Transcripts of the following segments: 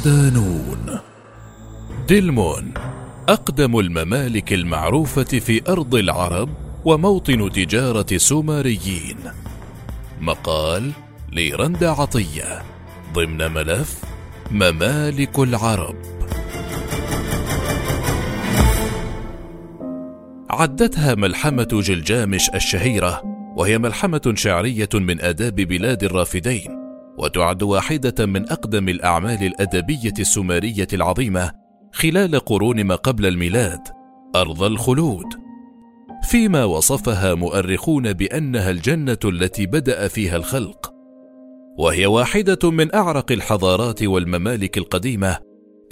صدانون دلمون أقدم الممالك المعروفة في أرض العرب وموطن تجارة سومريين. مقال لرندا عطية ضمن ملف ممالك العرب. عدتها ملحمة جلجامش الشهيرة وهي ملحمة شعرية من آداب بلاد الرافدين. وتعد واحدة من أقدم الأعمال الأدبية السومرية العظيمة خلال قرون ما قبل الميلاد أرض الخلود. فيما وصفها مؤرخون بأنها الجنة التي بدأ فيها الخلق. وهي واحدة من أعرق الحضارات والممالك القديمة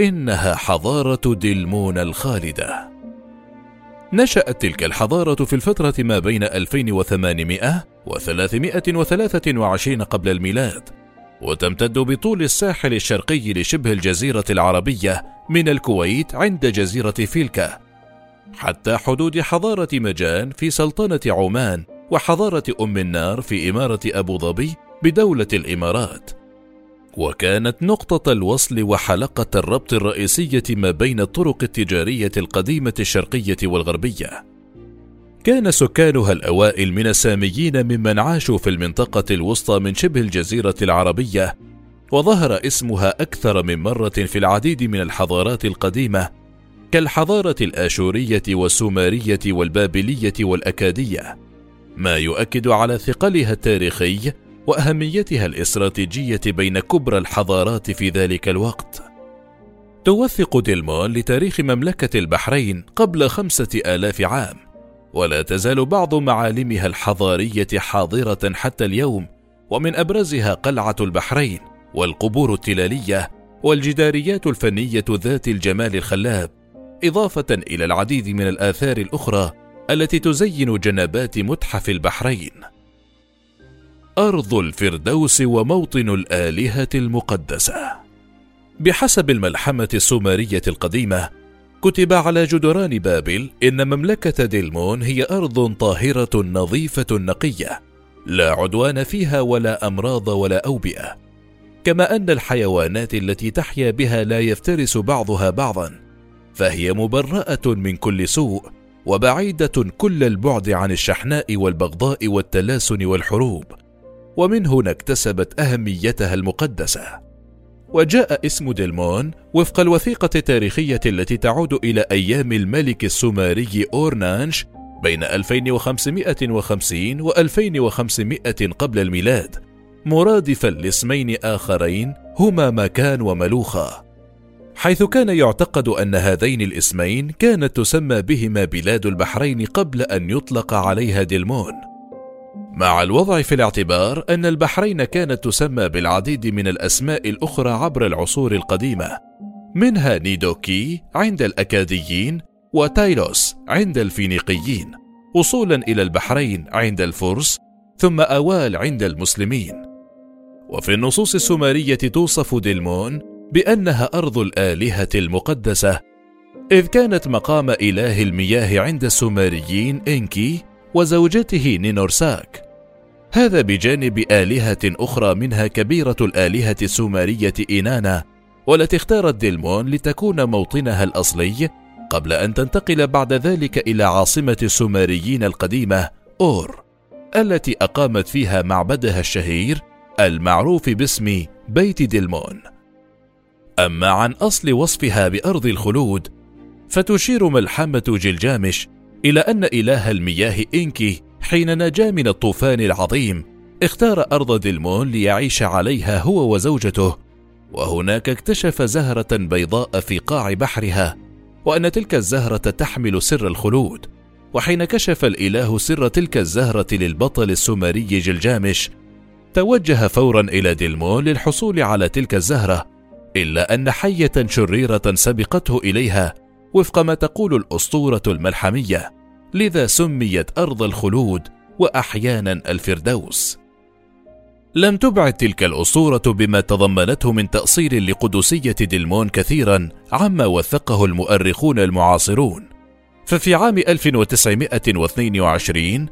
إنها حضارة دلمون الخالدة. نشأت تلك الحضارة في الفترة ما بين 2800 و 323 قبل الميلاد وتمتد بطول الساحل الشرقي لشبه الجزيرة العربية من الكويت عند جزيرة فيلكا حتى حدود حضارة مجان في سلطنة عمان وحضارة أم النار في إمارة أبو ظبي بدولة الإمارات وكانت نقطة الوصل وحلقة الربط الرئيسية ما بين الطرق التجارية القديمة الشرقية والغربية. كان سكانها الأوائل من الساميين ممن عاشوا في المنطقة الوسطى من شبه الجزيرة العربية، وظهر اسمها أكثر من مرة في العديد من الحضارات القديمة كالحضارة الآشورية والسومرية والبابلية والأكادية، ما يؤكد على ثقلها التاريخي وأهميتها الاستراتيجية بين كبرى الحضارات في ذلك الوقت. توثق ديلمون لتاريخ مملكة البحرين قبل خمسة آلاف عام. ولا تزال بعض معالمها الحضارية حاضرة حتى اليوم ومن أبرزها قلعة البحرين والقبور التلالية والجداريات الفنية ذات الجمال الخلاب إضافة إلى العديد من الآثار الأخرى التي تزين جنبات متحف البحرين أرض الفردوس وموطن الآلهة المقدسة. بحسب الملحمة السومرية القديمة، كتب على جدران بابل إن مملكة ديلمون هي أرض طاهرة نظيفة نقية، لا عدوان فيها ولا أمراض ولا أوبئة، كما أن الحيوانات التي تحيا بها لا يفترس بعضها بعضا، فهي مبرأة من كل سوء، وبعيدة كل البعد عن الشحناء والبغضاء والتلاسن والحروب. ومن هنا اكتسبت أهميتها المقدسة. وجاء اسم ديلمون وفق الوثيقة التاريخية التي تعود إلى أيام الملك السومري أورنانش بين 2550 و 2500 قبل الميلاد، مرادفا لاسمين آخرين هما مكان وملوخة. حيث كان يعتقد أن هذين الاسمين كانت تسمى بهما بلاد البحرين قبل أن يطلق عليها ديلمون. مع الوضع في الاعتبار أن البحرين كانت تسمى بالعديد من الأسماء الأخرى عبر العصور القديمة. منها نيدوكي عند الأكاديين وتايلوس عند الفينيقيين وصولا إلى البحرين عند الفرس ثم أوال عند المسلمين. وفي النصوص السومرية توصف دلمون بأنها أرض الآلهة المقدسة إذ كانت مقام إله المياه عند السومريين إنكي وزوجته نينورساك. هذا بجانب آلهة أخرى منها كبيرة الآلهة السومرية إينانا والتي اختارت ديلمون لتكون موطنها الأصلي قبل أن تنتقل بعد ذلك إلى عاصمة السومريين القديمة أور التي أقامت فيها معبدها الشهير المعروف باسم بيت ديلمون. أما عن أصل وصفها بأرض الخلود فتشير ملحمة جلجامش إلى أن إله المياه إنكي حين نجا من الطوفان العظيم اختار أرض دلمون ليعيش عليها هو وزوجته وهناك اكتشف زهرة بيضاء في قاع بحرها وأن تلك الزهرة تحمل سر الخلود وحين كشف الإله سر تلك الزهرة للبطل السومري جلجامش توجه فورا إلى دلمون للحصول على تلك الزهرة إلا أن حية شريرة سبقته إليها وفق ما تقول الأسطورة الملحمية. لذا سميت أرض الخلود وأحيانا الفردوس. لم تبعد تلك الأسطورة بما تضمنته من تأصيل لقدسية دلمون كثيرا عما وثقه المؤرخون المعاصرون. ففي عام 1922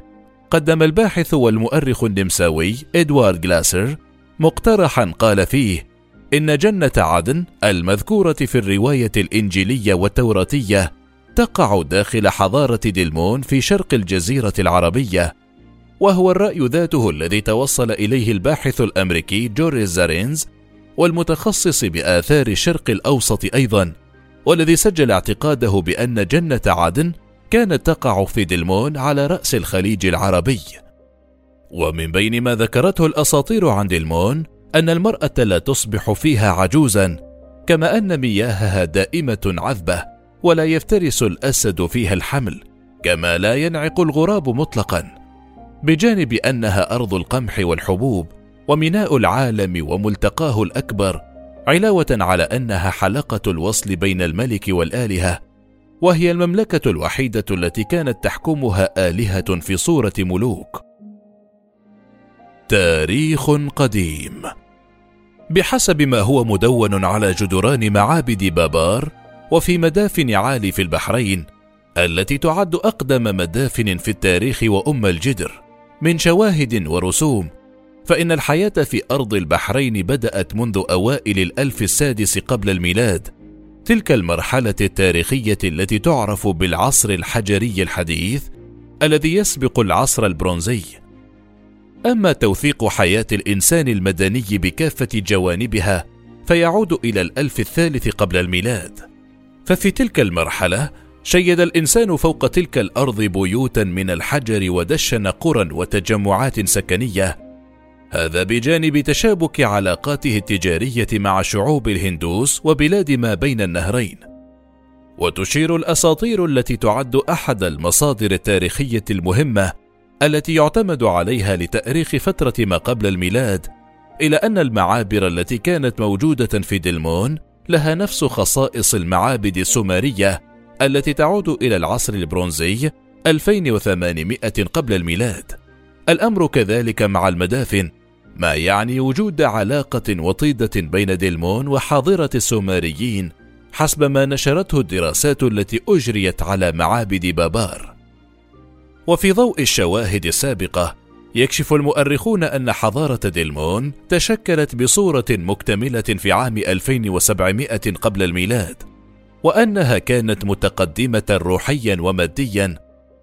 قدم الباحث والمؤرخ النمساوي إدوارد جلاسر مقترحا قال فيه إن جنة عدن المذكورة في الرواية الإنجيلية والتوراتية تقع داخل حضارة دلمون في شرق الجزيرة العربية، وهو الرأي ذاته الذي توصل إليه الباحث الأمريكي جوريس زارينز والمتخصص بآثار الشرق الأوسط أيضا، والذي سجل اعتقاده بأن جنة عدن كانت تقع في دلمون على رأس الخليج العربي. ومن بين ما ذكرته الأساطير عن دلمون أن المرأة لا تصبح فيها عجوزا، كما أن مياهها دائمة عذبة، ولا يفترس الأسد فيها الحمل، كما لا ينعق الغراب مطلقا. بجانب أنها أرض القمح والحبوب، وميناء العالم وملتقاه الأكبر، علاوة على أنها حلقة الوصل بين الملك والآلهة، وهي المملكة الوحيدة التي كانت تحكمها آلهة في صورة ملوك. تاريخ قديم بحسب ما هو مدون على جدران معابد بابار وفي مدافن عالي في البحرين التي تعد أقدم مدافن في التاريخ وأم الجدر من شواهد ورسوم فإن الحياة في أرض البحرين بدأت منذ أوائل الألف السادس قبل الميلاد تلك المرحلة التاريخية التي تعرف بالعصر الحجري الحديث الذي يسبق العصر البرونزي. أما توثيق حياة الإنسان المدني بكافة جوانبها فيعود إلى الألف الثالث قبل الميلاد. ففي تلك المرحلة شيد الإنسان فوق تلك الأرض بيوتا من الحجر ودشن قرى وتجمعات سكنية. هذا بجانب تشابك علاقاته التجارية مع شعوب الهندوس وبلاد ما بين النهرين. وتشير الأساطير التي تعد أحد المصادر التاريخية المهمة التي يعتمد عليها لتأريخ فترة ما قبل الميلاد إلى أن المعابر التي كانت موجودة في دلمون لها نفس خصائص المعابد السومرية التي تعود إلى العصر البرونزي 2800 قبل الميلاد. الأمر كذلك مع المدافن ما يعني وجود علاقة وطيدة بين دلمون وحاضرة السومريين حسب ما نشرته الدراسات التي أجريت على معابد بابار. وفي ضوء الشواهد السابقة يكشف المؤرخون أن حضارة ديلمون تشكلت بصورة مكتملة في عام 2700 قبل الميلاد، وأنها كانت متقدمة روحيا وماديا،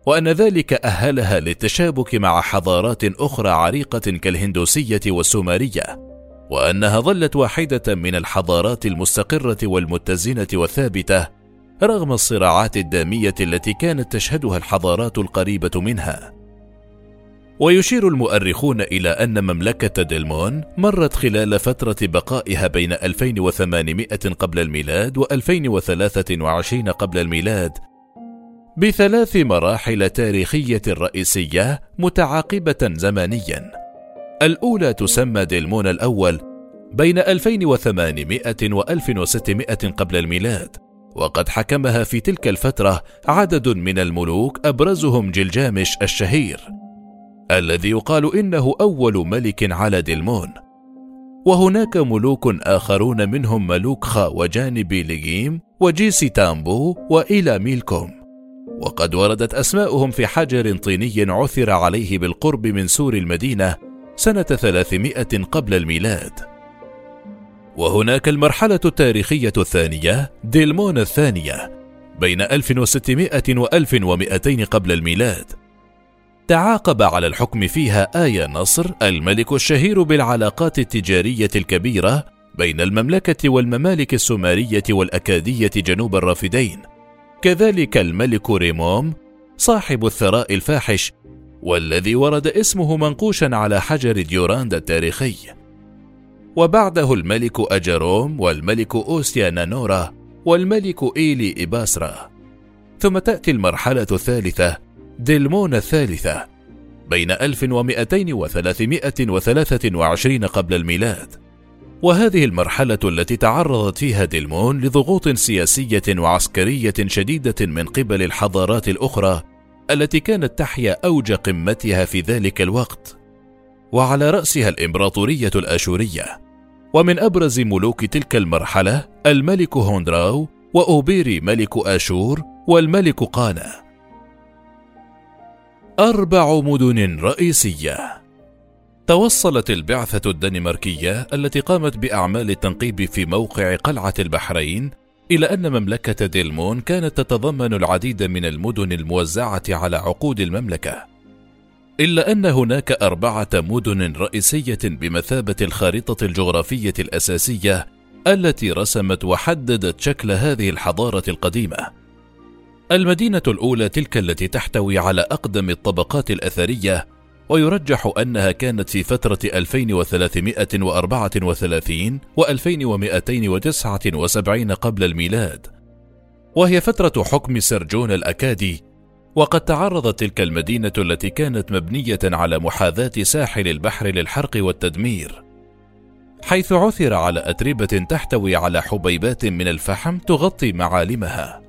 وأن ذلك أهلها للتشابك مع حضارات أخرى عريقة كالهندوسية والسومرية، وأنها ظلت واحدة من الحضارات المستقرة والمتزنة والثابتة رغم الصراعات الدامية التي كانت تشهدها الحضارات القريبة منها. ويشير المؤرخون إلى أن مملكة ديلمون مرت خلال فترة بقائها بين 2800 قبل الميلاد و 2023 قبل الميلاد بثلاث مراحل تاريخية رئيسية متعاقبة زمانيا. الأولى تسمى ديلمون الأول بين 2800 و 1600 قبل الميلاد، وقد حكمها في تلك الفترة عدد من الملوك أبرزهم جلجامش الشهير الذي يقال إنه أول ملك على دلمون. وهناك ملوك آخرون منهم ملوك خا وجانبي لجيم وجيسي تامبو وإلى ميلكوم. وقد وردت أسماؤهم في حجر طيني عثر عليه بالقرب من سور المدينة سنة 300 قبل الميلاد. وهناك المرحلة التاريخية الثانية ديلمون الثانية بين 1600 و 1200 قبل الميلاد. تعاقب على الحكم فيها آيا نصر الملك الشهير بالعلاقات التجارية الكبيرة بين المملكة والممالك السومرية والأكادية جنوب الرافدين. كذلك الملك ريموم صاحب الثراء الفاحش والذي ورد اسمه منقوشا على حجر ديوراند التاريخي. وبعده الملك أجروم والملك أوسيا نانورا والملك إيلي إباسرا. ثم تأتي المرحلة الثالثة ديلمون الثالثة بين 1200 و 323 قبل الميلاد. وهذه المرحلة التي تعرضت فيها ديلمون لضغوط سياسية وعسكرية شديدة من قبل الحضارات الأخرى التي كانت تحيا أوج قمتها في ذلك الوقت. وعلى رأسها الإمبراطورية الآشورية. ومن أبرز ملوك تلك المرحلة الملك هوندراو وأوبيري ملك آشور والملك قانا. أربع مدن رئيسية توصلت البعثة الدنماركية التي قامت بأعمال التنقيب في موقع قلعة البحرين إلى أن مملكة ديلمون كانت تتضمن العديد من المدن الموزعة على عقود المملكة إلا أن هناك أربعة مدن رئيسية بمثابة الخارطة الجغرافية الأساسية التي رسمت وحددت شكل هذه الحضارة القديمة. المدينة الأولى تلك التي تحتوي على أقدم الطبقات الأثرية ويرجح أنها كانت في فترة 2334 و 2279 قبل الميلاد. وهي فترة حكم سرجون الأكادي وقد تعرضت تلك المدينة التي كانت مبنية على محاذاة ساحل البحر للحرق والتدمير. حيث عثر على أتربة تحتوي على حبيبات من الفحم تغطي معالمها.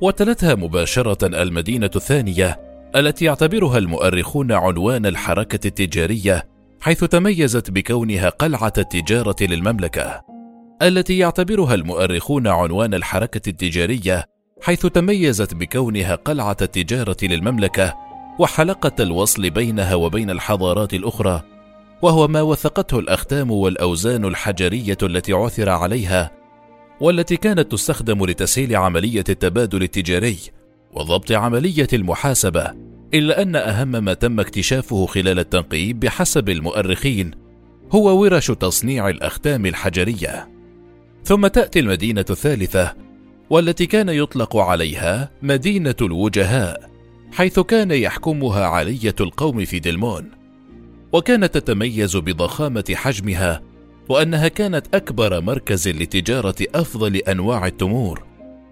وتلتها مباشرة المدينة الثانية التي يعتبرها المؤرخون عنوان الحركة التجارية حيث تميزت بكونها قلعة التجارة للمملكة التي يعتبرها المؤرخون عنوان الحركة التجارية حيث تميزت بكونها قلعة التجارة للمملكة وحلقة الوصل بينها وبين الحضارات الأخرى وهو ما وثقته الأختام والأوزان الحجرية التي عثر عليها والتي كانت تستخدم لتسهيل عملية التبادل التجاري وضبط عملية المحاسبة إلا أن أهم ما تم اكتشافه خلال التنقيب بحسب المؤرخين هو ورش تصنيع الأختام الحجرية. ثم تأتي المدينة الثالثة والتي كان يطلق عليها مدينة الوجهاء حيث كان يحكمها علية القوم في دلمون وكانت تتميز بضخامة حجمها وأنها كانت أكبر مركز لتجارة أفضل أنواع التمور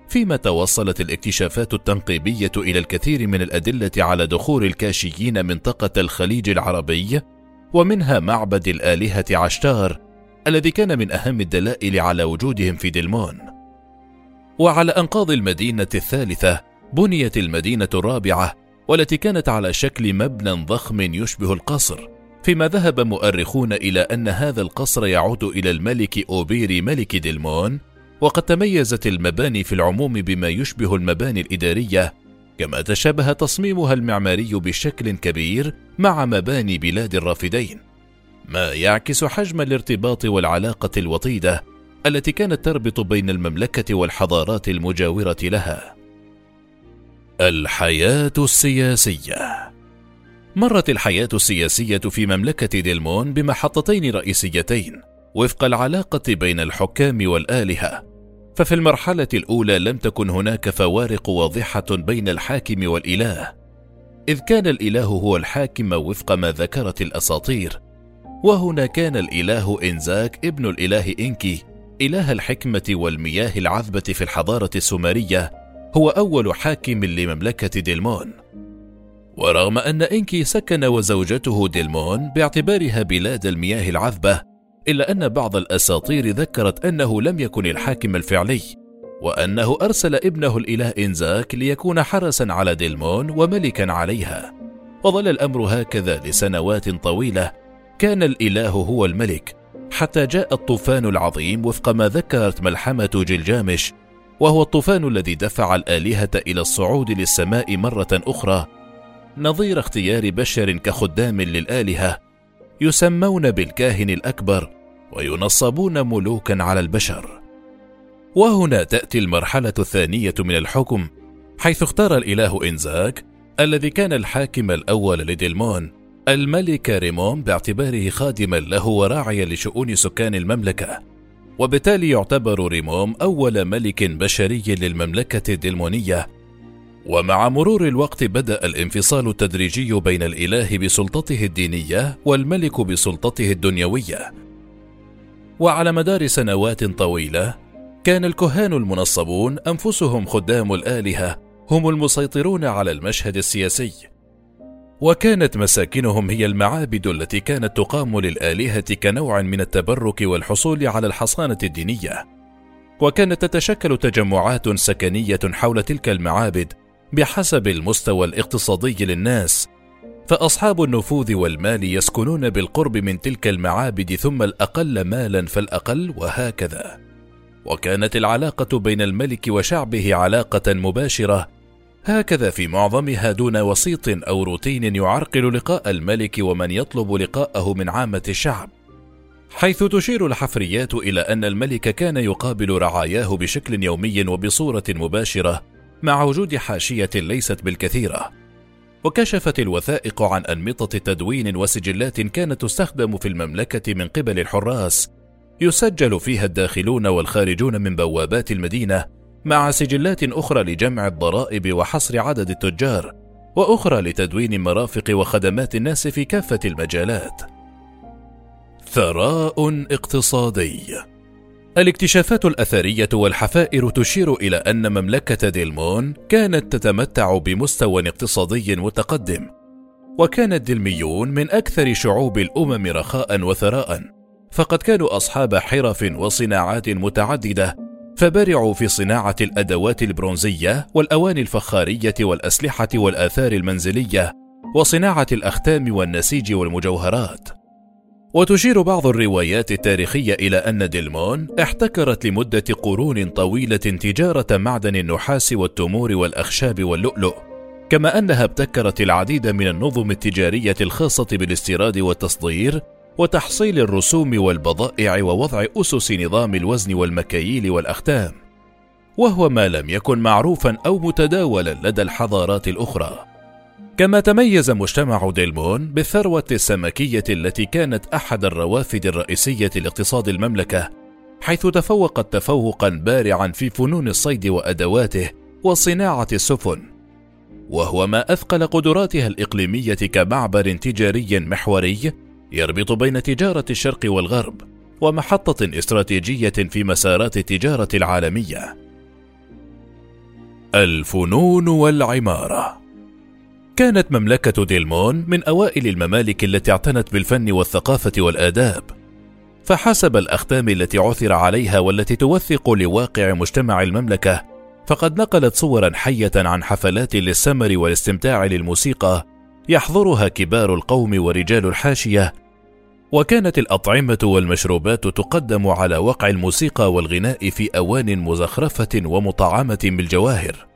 فيما توصلت الاكتشافات التنقيبية إلى الكثير من الأدلة على دخول الكاشيين منطقة الخليج العربي ومنها معبد الآلهة عشتار الذي كان من أهم الدلائل على وجودهم في دلمون وعلى أنقاض المدينة الثالثة بنيت المدينة الرابعة والتي كانت على شكل مبنى ضخم يشبه القصر. فيما ذهب مؤرخون إلى أن هذا القصر يعود إلى الملك أوبيري ملك دلمون وقد تميزت المباني في العموم بما يشبه المباني الإدارية كما تشابه تصميمها المعماري بشكل كبير مع مباني بلاد الرافدين ما يعكس حجم الارتباط والعلاقة الوطيدة التي كانت تربط بين المملكة والحضارات المجاورة لها. الحياة السياسية مرت الحياة السياسية في مملكة ديلمون بمحطتين رئيسيتين وفق العلاقة بين الحكام والآلهة، ففي المرحلة الأولى لم تكن هناك فوارق واضحة بين الحاكم والإله، إذ كان الإله هو الحاكم وفق ما ذكرت الأساطير، وهنا كان الإله إنزاك ابن الإله إنكي إله الحكمة والمياه العذبة في الحضارة السومرية هو أول حاكم لمملكة ديلمون. ورغم أن إنكي سكن وزوجته ديلمون باعتبارها بلاد المياه العذبة إلا أن بعض الأساطير ذكرت أنه لم يكن الحاكم الفعلي وأنه أرسل ابنه الإله إنزاك ليكون حرسا على ديلمون وملكا عليها. وظل الأمر هكذا لسنوات طويلة كان الإله هو الملك حتى جاء الطوفان العظيم وفق ما ذكرت ملحمة جلجامش وهو الطوفان الذي دفع الآلهة إلى الصعود للسماء مرة أخرى نظير اختيار بشر كخدام للآلهة يسمون بالكاهن الأكبر وينصبون ملوكا على البشر. وهنا تأتي المرحلة الثانية من الحكم حيث اختار الإله إنزاك الذي كان الحاكم الأول لديلمون الملك ريمون باعتباره خادما له وراعيا لشؤون سكان المملكة. وبالتالي يعتبر ريموم أول ملك بشري للمملكة الدلمونية. ومع مرور الوقت بدأ الانفصال التدريجي بين الإله بسلطته الدينية والملك بسلطته الدنيوية. وعلى مدار سنوات طويلة كان الكهان المنصبون أنفسهم خدام الآلهة هم المسيطرون على المشهد السياسي. وكانت مساكنهم هي المعابد التي كانت تقام للآلهة كنوع من التبرك والحصول على الحصانة الدينية. وكانت تتشكل تجمعات سكنية حول تلك المعابد بحسب المستوى الاقتصادي للناس فأصحاب النفوذ والمال يسكنون بالقرب من تلك المعابد ثم الأقل مالا فالأقل وهكذا. وكانت العلاقة بين الملك وشعبه علاقة مباشرة هكذا في معظمها دون وسيط أو روتين يعرقل لقاء الملك ومن يطلب لقاءه من عامة الشعب. حيث تشير الحفريات إلى أن الملك كان يقابل رعاياه بشكل يومي وبصورة مباشرة مع وجود حاشية ليست بالكثيرة. وكشفت الوثائق عن أنمطة تدوين وسجلات كانت تستخدم في المملكة من قبل الحراس. يسجل فيها الداخلون والخارجون من بوابات المدينة مع سجلات أخرى لجمع الضرائب وحصر عدد التجار وأخرى لتدوين مرافق وخدمات الناس في كافة المجالات. ثراء اقتصادي. الاكتشافات الأثرية والحفائر تشير إلى أن مملكة ديلمون كانت تتمتع بمستوى اقتصادي متقدم، وكان الدلميون من أكثر شعوب الأمم رخاء وثراء، فقد كانوا أصحاب حرف وصناعات متعددة، فبرعوا في صناعة الأدوات البرونزية والأواني الفخارية والأسلحة والآثار المنزلية، وصناعة الأختام والنسيج والمجوهرات. وتشير بعض الروايات التاريخية إلى أن ديلمون احتكرت لمدة قرون طويلة تجارة معدن النحاس والتمور والأخشاب واللؤلؤ، كما أنها ابتكرت العديد من النظم التجارية الخاصة بالاستيراد والتصدير، وتحصيل الرسوم والبضائع ووضع أسس نظام الوزن والمكاييل والأختام، وهو ما لم يكن معروفا أو متداولا لدى الحضارات الأخرى. كما تميز مجتمع ديلمون بالثروة السمكية التي كانت أحد الروافد الرئيسية لاقتصاد المملكة، حيث تفوقت تفوقا بارعا في فنون الصيد وأدواته وصناعة السفن، وهو ما أثقل قدراتها الإقليمية كمعبر تجاري محوري يربط بين تجارة الشرق والغرب، ومحطة استراتيجية في مسارات التجارة العالمية. الفنون والعمارة كانت مملكة ديلمون من أوائل الممالك التي اعتنت بالفن والثقافة والآداب، فحسب الأختام التي عثر عليها والتي توثق لواقع مجتمع المملكة، فقد نقلت صورا حية عن حفلات للسمر والاستمتاع للموسيقى يحضرها كبار القوم ورجال الحاشية، وكانت الأطعمة والمشروبات تقدم على وقع الموسيقى والغناء في أوان مزخرفة ومطعمة بالجواهر.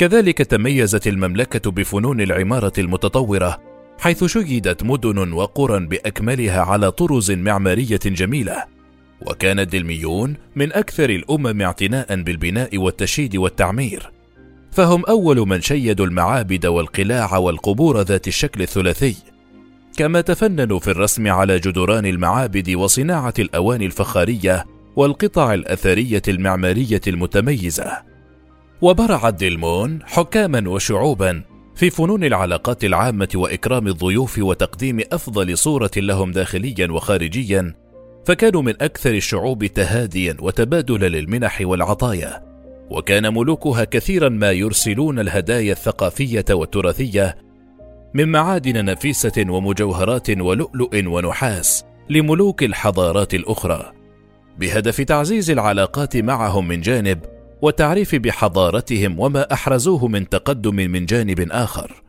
كذلك تميزت المملكة بفنون العمارة المتطورة، حيث شيدت مدن وقرى بأكملها على طرز معمارية جميلة. وكان الدلميون من أكثر الأمم اعتناء بالبناء والتشييد والتعمير، فهم أول من شيدوا المعابد والقلاع والقبور ذات الشكل الثلاثي، كما تفننوا في الرسم على جدران المعابد وصناعة الأواني الفخارية والقطع الأثرية المعمارية المتميزة. وبرعت ديلمون حكاما وشعوبا في فنون العلاقات العامة وإكرام الضيوف وتقديم أفضل صورة لهم داخليا وخارجيا، فكانوا من أكثر الشعوب تهاديا وتبادلا للمنح والعطايا، وكان ملوكها كثيرا ما يرسلون الهدايا الثقافية والتراثية من معادن نفيسة ومجوهرات ولؤلؤ ونحاس لملوك الحضارات الأخرى، بهدف تعزيز العلاقات معهم من جانب والتعريف بحضارتهم وما أحرزوه من تقدم من جانب آخر.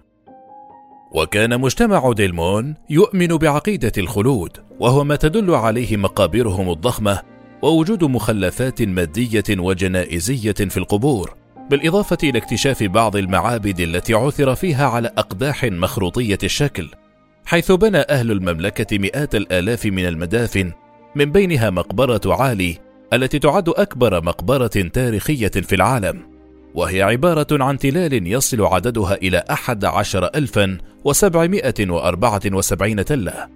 وكان مجتمع ديلمون يؤمن بعقيدة الخلود وهو ما تدل عليه مقابرهم الضخمة ووجود مخلفات مادية وجنائزية في القبور بالإضافة إلى اكتشاف بعض المعابد التي عثر فيها على أقداح مخروطية الشكل حيث بنى أهل المملكة مئات الآلاف من المدافن من بينها مقبرة عالي التي تعد أكبر مقبرة تاريخية في العالم وهي عبارة عن تلال يصل عددها إلى أحد عشر ألفا وسبعمائة وأربعة وسبعين تلة.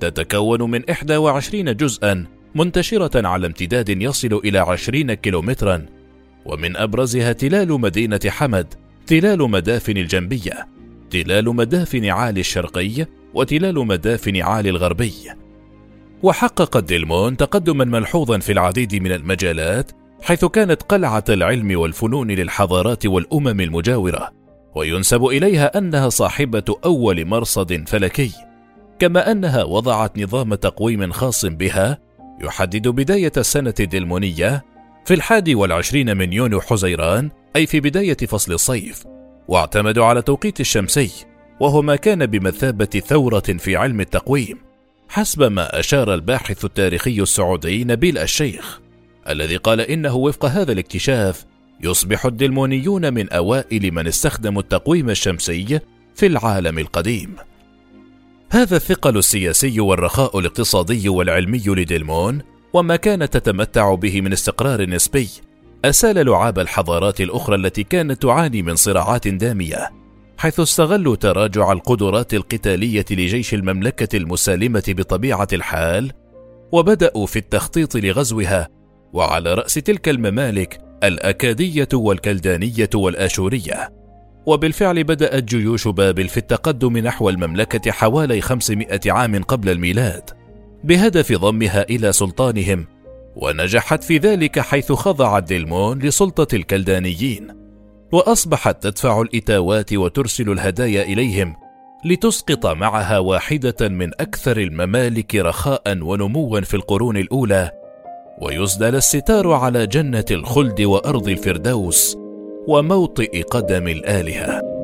تتكون من إحدى وعشرين جزءا منتشرة على امتداد يصل إلى عشرين كيلومترا ومن أبرزها تلال مدينة حمد تلال مدافن الجنبية تلال مدافن عالي الشرقي وتلال مدافن عالي الغربي. وحققت ديلمون تقدما ملحوظا في العديد من المجالات حيث كانت قلعة العلم والفنون للحضارات والأمم المجاورة وينسب إليها أنها صاحبة أول مرصد فلكي. كما أنها وضعت نظام تقويم خاص بها يحدد بداية السنة الدلمونية في الحادي والعشرين من يونيو حزيران أي في بداية فصل الصيف واعتمدوا على توقيت الشمسي وهو ما كان بمثابة ثورة في علم التقويم. حسب ما أشار الباحث التاريخي السعودي نبيل الشيخ الذي قال إنه وفق هذا الاكتشاف يصبح الدلمونيون من أوائل من استخدموا التقويم الشمسي في العالم القديم. هذا الثقل السياسي والرخاء الاقتصادي والعلمي لدلمون وما كانت تتمتع به من استقرار نسبي أسال لعاب الحضارات الأخرى التي كانت تعاني من صراعات دامية حيث استغلوا تراجع القدرات القتالية لجيش المملكة المسالمة بطبيعة الحال وبدأوا في التخطيط لغزوها وعلى رأس تلك الممالك الأكادية والكلدانية والآشورية. وبالفعل بدأت جيوش بابل في التقدم نحو المملكة حوالي 500 عام قبل الميلاد بهدف ضمها إلى سلطانهم ونجحت في ذلك حيث خضعت دلمون لسلطة الكلدانيين. وأصبحت تدفع الإتاوات وترسل الهدايا إليهم لتسقط معها واحدة من أكثر الممالك رخاء ونموا في القرون الأولى ويسدل الستار على جنة الخلد وأرض الفردوس وموطئ قدم الآلهة.